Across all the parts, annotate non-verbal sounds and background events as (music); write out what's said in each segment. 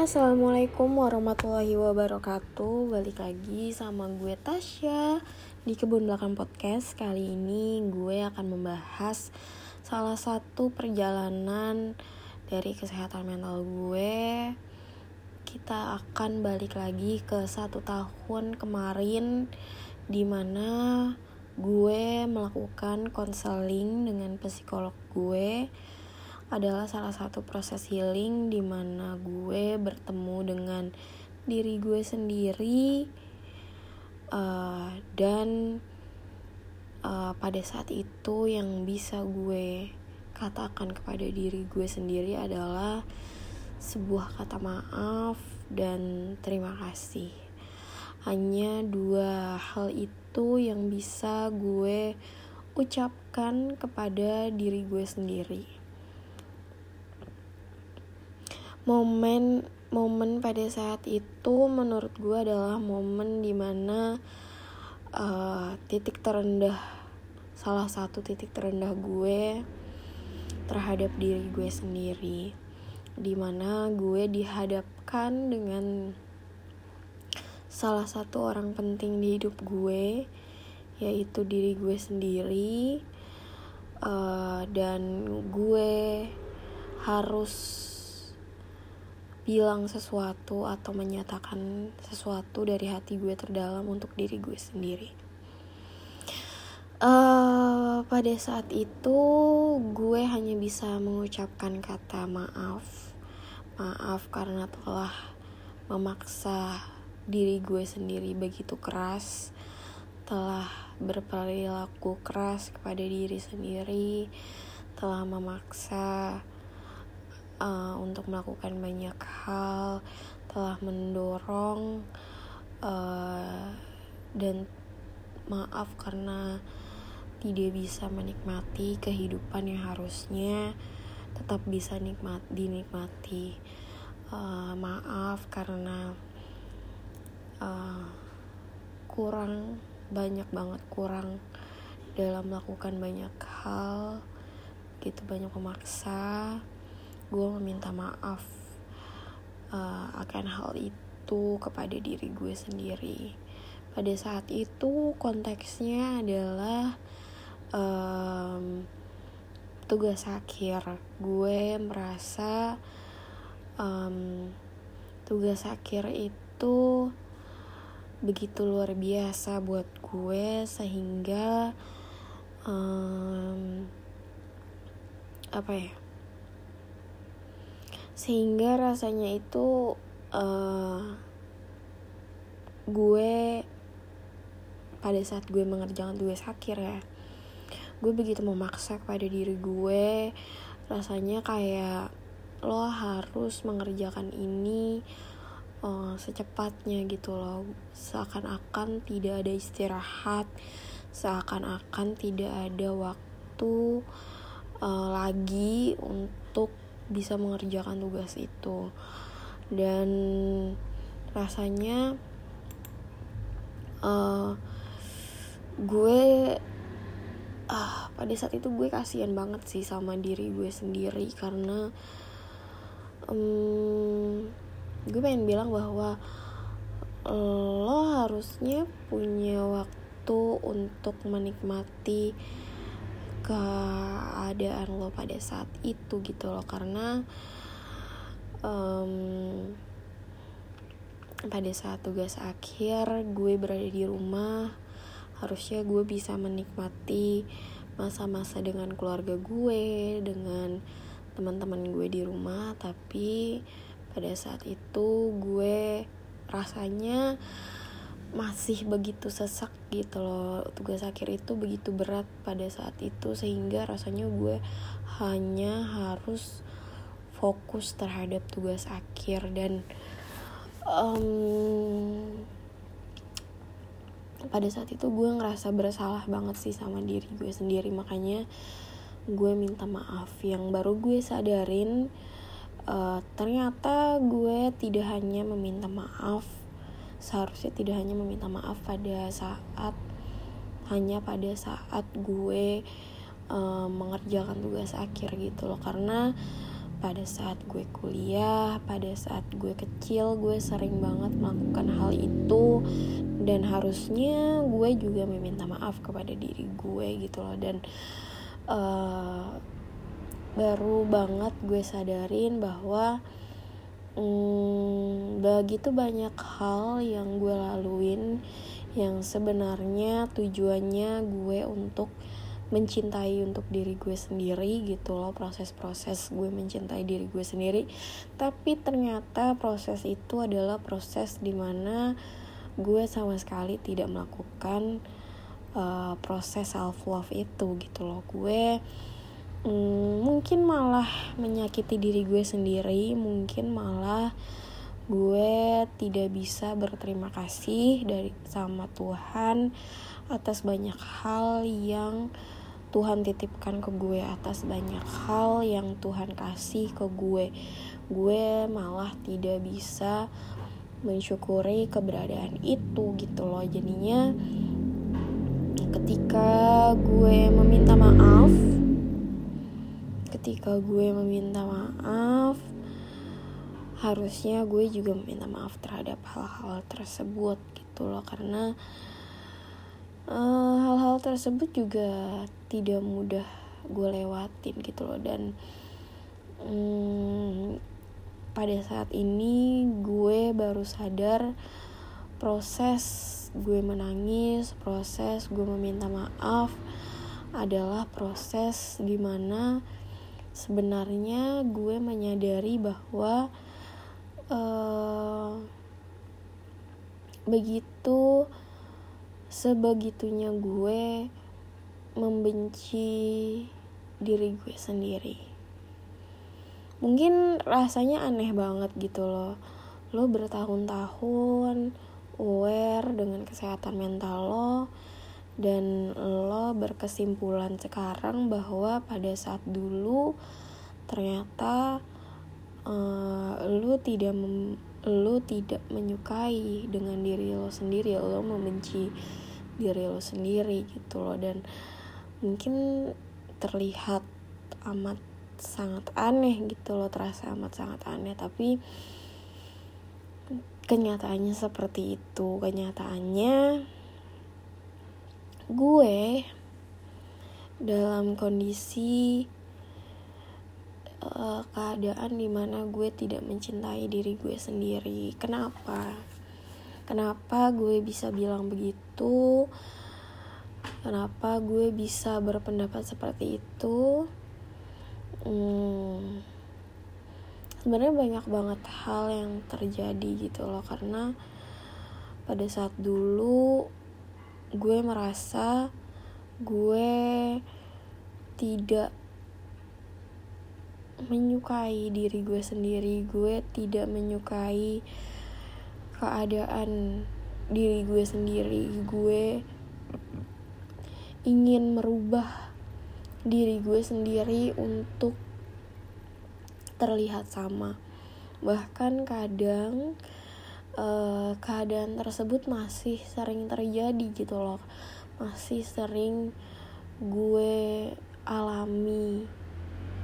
assalamualaikum warahmatullahi wabarakatuh. Balik lagi sama gue Tasya di kebun belakang podcast. Kali ini gue akan membahas salah satu perjalanan dari kesehatan mental gue. Kita akan balik lagi ke satu tahun kemarin, di mana gue melakukan konseling dengan psikolog gue adalah salah satu proses healing di mana gue bertemu dengan diri gue sendiri uh, dan uh, pada saat itu yang bisa gue katakan kepada diri gue sendiri adalah sebuah kata maaf dan terima kasih. Hanya dua hal itu yang bisa gue ucapkan kepada diri gue sendiri momen momen pada saat itu menurut gue adalah momen di mana uh, titik terendah salah satu titik terendah gue terhadap diri gue sendiri. Di mana gue dihadapkan dengan salah satu orang penting di hidup gue yaitu diri gue sendiri. Uh, dan gue harus bilang sesuatu atau menyatakan sesuatu dari hati gue terdalam untuk diri gue sendiri. Uh, pada saat itu gue hanya bisa mengucapkan kata maaf, maaf karena telah memaksa diri gue sendiri begitu keras, telah berperilaku keras kepada diri sendiri, telah memaksa uh, untuk melakukan banyak hal telah mendorong uh, dan maaf karena tidak bisa menikmati kehidupan yang harusnya tetap bisa nikmat dinikmati. Uh, maaf karena uh, kurang banyak banget kurang dalam melakukan banyak hal gitu banyak memaksa gue meminta maaf uh, akan hal itu kepada diri gue sendiri. Pada saat itu konteksnya adalah um, tugas akhir gue merasa um, tugas akhir itu begitu luar biasa buat gue sehingga um, apa ya sehingga rasanya itu uh, gue pada saat gue mengerjakan tugas akhir ya gue begitu memaksa kepada diri gue rasanya kayak lo harus mengerjakan ini uh, secepatnya gitu loh. Seakan-akan tidak ada istirahat seakan-akan tidak ada waktu uh, lagi untuk bisa mengerjakan tugas itu. Dan rasanya uh, gue ah pada saat itu gue kasihan banget sih sama diri gue sendiri karena um, gue pengen bilang bahwa lo harusnya punya waktu untuk menikmati keadaan lo pada saat itu gitu loh. Karena um, pada saat tugas akhir gue berada di rumah harusnya gue bisa menikmati masa-masa dengan keluarga gue dengan teman-teman gue di rumah. Tapi pada saat itu gue rasanya masih begitu sesak gitu loh. Tugas akhir itu begitu berat pada saat itu sehingga rasanya gue hanya harus fokus terhadap tugas akhir. Dan um, pada saat itu gue ngerasa bersalah banget sih sama diri gue sendiri. Makanya gue minta maaf. Yang baru gue sadarin uh, ternyata gue tidak hanya meminta maaf seharusnya tidak hanya meminta maaf pada saat hanya pada saat gue uh, mengerjakan tugas akhir gitu loh. Karena pada saat gue kuliah, pada saat gue kecil, gue sering banget melakukan hal itu. Dan harusnya gue juga meminta maaf kepada diri gue gitu loh. Dan uh, baru banget gue sadarin bahwa hmm, begitu banyak hal yang gue laluin yang sebenarnya tujuannya gue untuk mencintai untuk diri gue sendiri gitu loh proses-proses gue mencintai diri gue sendiri. Tapi ternyata proses itu adalah proses di mana gue sama sekali tidak melakukan uh, proses self love itu gitu loh. Gue mm, mungkin malah menyakiti diri gue sendiri. Mungkin malah gue tidak bisa berterima kasih dari sama Tuhan atas banyak hal yang Tuhan titipkan ke gue atas banyak hal yang Tuhan kasih ke gue. Gue malah tidak bisa mensyukuri keberadaan itu gitu loh. Jadinya ketika gue meminta maaf ketika gue meminta maaf harusnya gue juga meminta maaf terhadap hal-hal tersebut gitu loh. Karena Eh, hal-hal uh, tersebut juga tidak mudah gue lewatin gitu loh. Dan um, pada saat ini gue baru sadar proses gue menangis proses gue meminta maaf adalah proses di mana sebenarnya gue menyadari bahwa uh, begitu sebegitunya gue membenci diri gue sendiri. Mungkin rasanya aneh banget gitu loh. Lo bertahun-tahun aware dengan kesehatan mental lo dan lo berkesimpulan sekarang bahwa pada saat dulu ternyata uh, lo tidak lo tidak menyukai dengan diri lo sendiri lo membenci diri lo sendiri gitu loh. Dan mungkin terlihat amat sangat aneh gitu loh terasa amat sangat aneh. Tapi kenyataannya seperti itu. Kenyataannya gue dalam kondisi uh, keadaan di mana gue tidak mencintai diri gue sendiri. Kenapa? Kenapa gue bisa bilang begitu? Kenapa gue bisa berpendapat seperti itu? Hmm, sebenarnya banyak banget hal yang terjadi gitu loh. Karena pada saat dulu gue merasa gue tidak menyukai diri gue sendiri gue tidak menyukai keadaan diri gue sendiri gue ingin merubah diri gue sendiri untuk terlihat sama. Bahkan kadang uh, keadaan tersebut masih sering terjadi gitu loh. Masih sering gue alami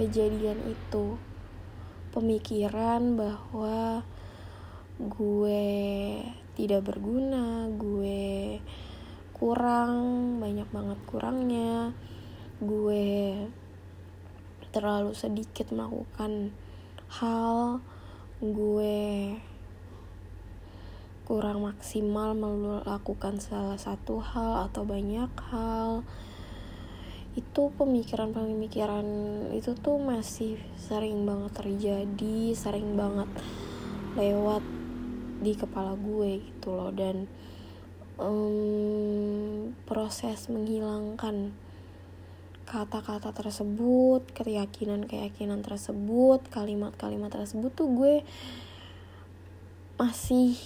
kejadian itu. Pemikiran bahwa gue tidak berguna gue kurang banyak banget kurangnya gue terlalu sedikit melakukan hal gue kurang maksimal melakukan salah satu hal atau banyak hal. Itu pemikiran-pemikiran itu tuh masih sering banget terjadi sering banget lewat di kepala gue gitu loh. Dan um, proses menghilangkan kata-kata tersebut keyakinan-keyakinan tersebut kalimat-kalimat tersebut tuh gue masih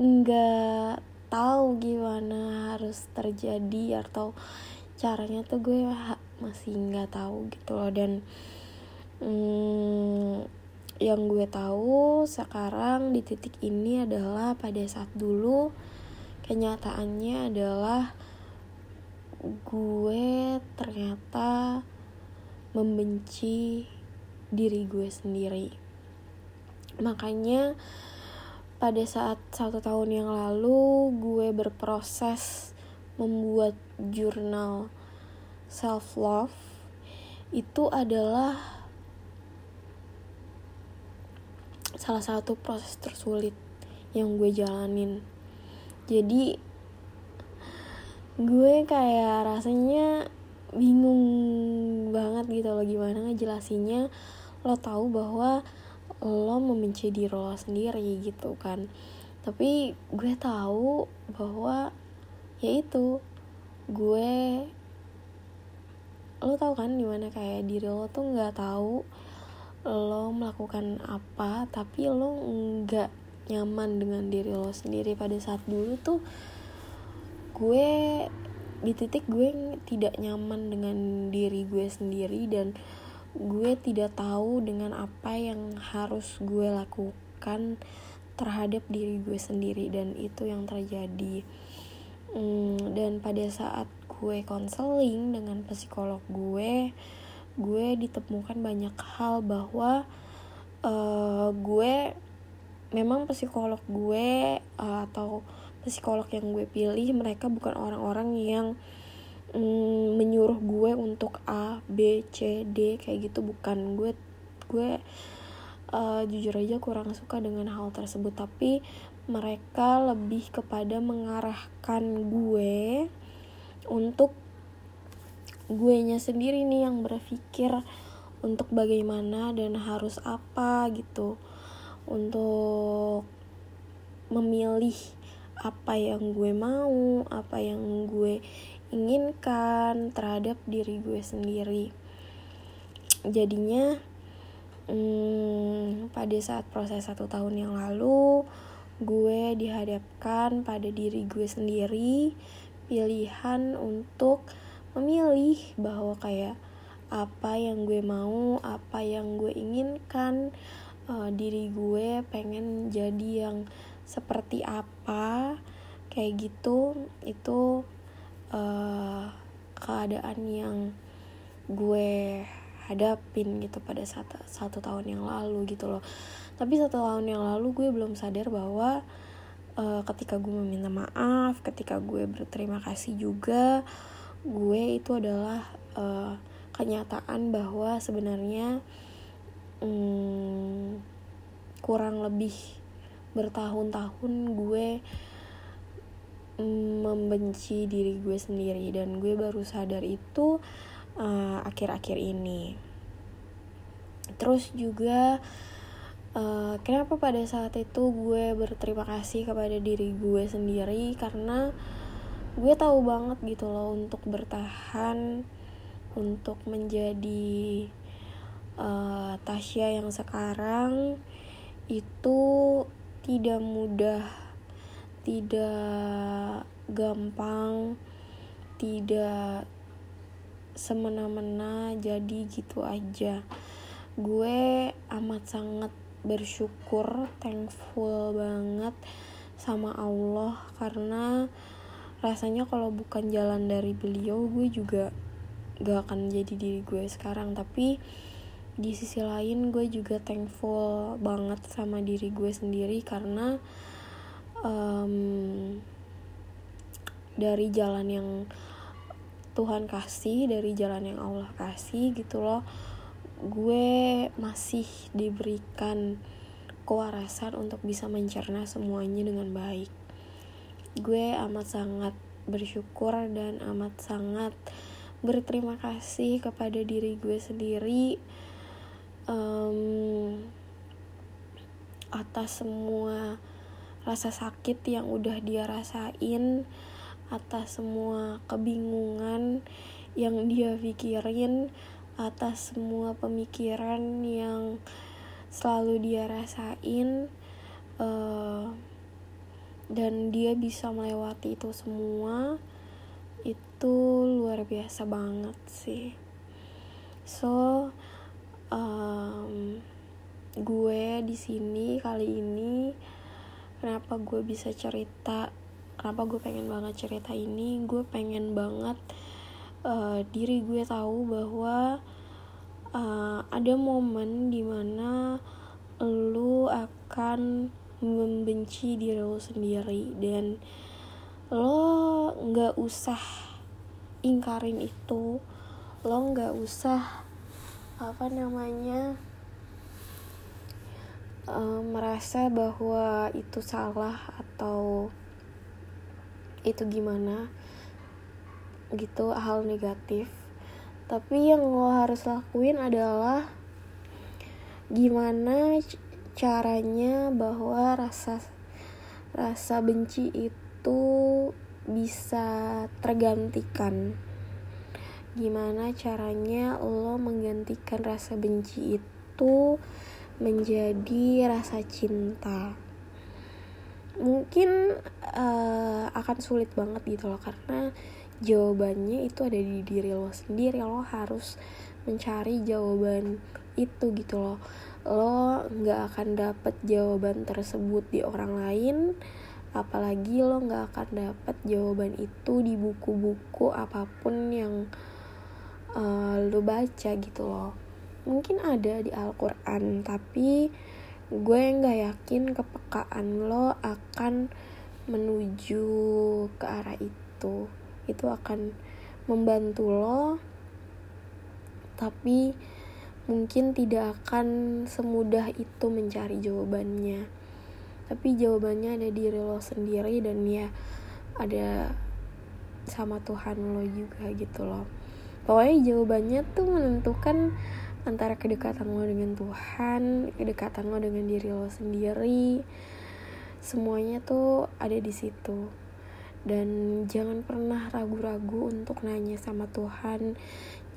nggak tahu gimana harus terjadi atau caranya tuh gue masih nggak tahu gitu loh. Dan hmm, yang gue tahu sekarang di titik ini adalah pada saat dulu kenyataannya adalah gue ternyata membenci diri gue sendiri. Makanya pada saat satu tahun yang lalu gue berproses membuat jurnal self love itu adalah salah satu proses tersulit yang gue jalanin. Jadi gue kayak rasanya bingung banget gitu loh gimana ngejelasinnya. Lo tahu bahwa lo membenci diri lo sendiri gitu kan. Tapi gue tahu bahwa ya itu gue lo tau kan di mana kayak diri lo tuh nggak tahu lo melakukan apa tapi lo nggak nyaman dengan diri lo sendiri. Pada saat dulu tuh gue di titik gue tidak nyaman dengan diri gue sendiri dan gue tidak tahu dengan apa yang harus gue lakukan terhadap diri gue sendiri dan itu yang terjadi. Hmm, dan pada saat gue konseling dengan psikolog gue gue ditemukan banyak hal bahwa uh, gue memang psikolog gue uh, atau psikolog yang gue pilih mereka bukan orang-orang yang mm, menyuruh gue untuk A B C D kayak gitu. Bukan gue gue uh, jujur aja kurang suka dengan hal tersebut. Tapi mereka lebih kepada mengarahkan gue untuk gue nya sendiri nih yang berpikir untuk bagaimana dan harus apa gitu. Untuk memilih apa yang gue mau, apa yang gue inginkan terhadap diri gue sendiri. Jadinya, hmm, pada saat proses satu tahun yang lalu, gue dihadapkan pada diri gue sendiri pilihan untuk memilih bahwa kayak apa yang gue mau, apa yang gue inginkan, uh, diri gue pengen jadi yang seperti apa kayak gitu itu uh, keadaan yang gue hadapin gitu pada satu, satu tahun yang lalu gitu loh. Tapi satu tahun yang lalu gue belum sadar bahwa uh, ketika gue meminta maaf ketika gue berterima kasih juga gue itu adalah uh, kenyataan bahwa sebenarnya hmm, kurang lebih bertahun-tahun gue membenci diri gue sendiri dan gue baru sadar itu uh, akhir-akhir uh, ini. Terus juga uh, kenapa pada saat itu gue berterima kasih kepada diri gue sendiri? Karena gue tahu banget gitu loh untuk bertahan untuk menjadi uh, Tasya yang sekarang itu tidak mudah, tidak gampang, tidak semena-mena jadi gitu aja. Gue amat sangat bersyukur, thankful banget sama Allah karena rasanya kalau bukan jalan dari beliau gue juga gak akan jadi diri gue sekarang tapi di sisi lain gue juga thankful banget sama diri gue sendiri karena um, dari jalan yang Tuhan kasih dari jalan yang Allah kasih gitu loh gue masih diberikan kewarasan untuk bisa mencerna semuanya dengan baik. Gue amat sangat bersyukur dan amat sangat berterima kasih kepada diri gue sendiri um, atas semua rasa sakit yang udah dia rasain atas semua kebingungan yang dia pikirin atas semua pemikiran yang selalu dia rasain uh, dan dia bisa melewati itu semua itu luar biasa banget sih. So um, gue di sini kali ini kenapa gue bisa cerita kenapa gue pengen banget cerita ini. Gue pengen banget uh, diri gue tahu bahwa uh, ada momen di mana lu akan membenci diri lo sendiri dan lo nggak usah ingkarin itu. Lo nggak usah apa namanya uh, merasa bahwa itu salah atau itu gimana gitu hal negatif. Tapi yang lo harus lakuin adalah gimana caranya bahwa rasa rasa benci itu bisa tergantikan. Gimana caranya lo menggantikan rasa benci itu menjadi rasa cinta. Mungkin uh, akan sulit banget gitu loh karena jawabannya itu ada di diri lo sendiri. Lo harus mencari jawaban itu gitu loh. Lo nggak akan dapet jawaban tersebut di orang lain apalagi lo nggak akan dapet jawaban itu di buku-buku apa pun yang uh, lo baca gitu loh mungkin ada di Al-Quran tapi gue nggak yakin kepekaan lo akan menuju ke arah itu. Itu akan membantu lo tapi mungkin tidak akan semudah itu mencari jawabannya. Tapi jawabannya ada di lo sendiri dan ya ada sama Tuhan lo juga gitu loh. Pokoknya jawabannya tuh menentukan antara kedekatan lo dengan Tuhan kedekatan lo dengan diri lo sendiri. Semuanya tuh ada di situ. Dan jangan pernah ragu-ragu untuk nanya sama Tuhan.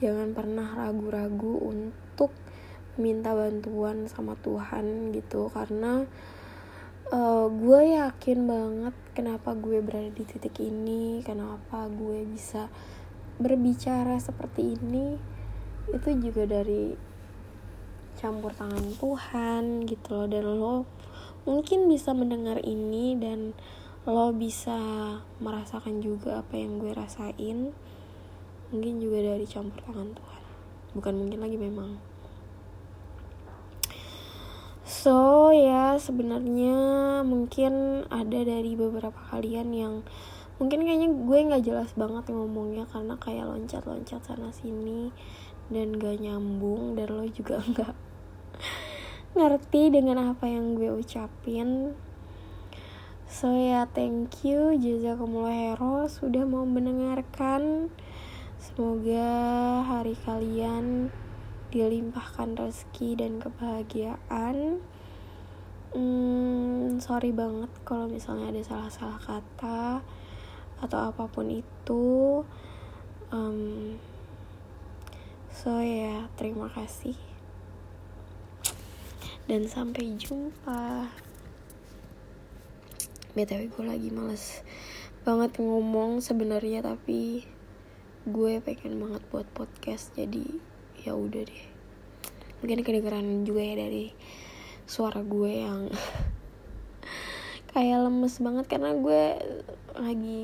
Jangan pernah ragu-ragu untuk minta bantuan sama Tuhan gitu. Karena uh, gue yakin banget kenapa gue berada di titik ini kenapa gue bisa berbicara seperti ini itu juga dari campur tangan Tuhan gitu loh. Dan lo mungkin bisa mendengar ini dan lo bisa merasakan juga apa yang gue rasain. Mungkin juga dari campur tangan Tuhan. Bukan mungkin lagi memang. So ya sebenarnya mungkin ada dari beberapa kalian yang mungkin kayaknya gue nggak jelas banget ngomongnya karena kayak loncat-loncat sana sini dan gak nyambung dan lo juga (laughs) nggak ngerti dengan apa yang gue ucapin. So ya thank you Jazakumullah hero sudah mau mendengarkan. Semoga hari kalian dilimpahkan rezeki dan kebahagiaan. Hmm, Sorry banget kalau misalnya ada salah-salah kata Atau apa pun itu. Um, So ya terima kasih. Dan sampai jumpa. Btw gue lagi males banget ngomong sebenarnya tapi gue pengen banget buat podcast jadi ya udah deh. Mungkin kedengeran juga ya dari suara gue yang (laughs) kayak lemes banget karena gue lagi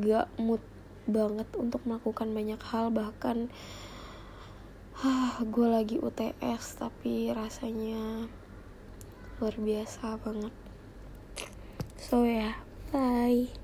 gak mood banget untuk melakukan banyak hal bahkan ah, gue lagi UTS tapi rasanya luar biasa banget So yeah, bye.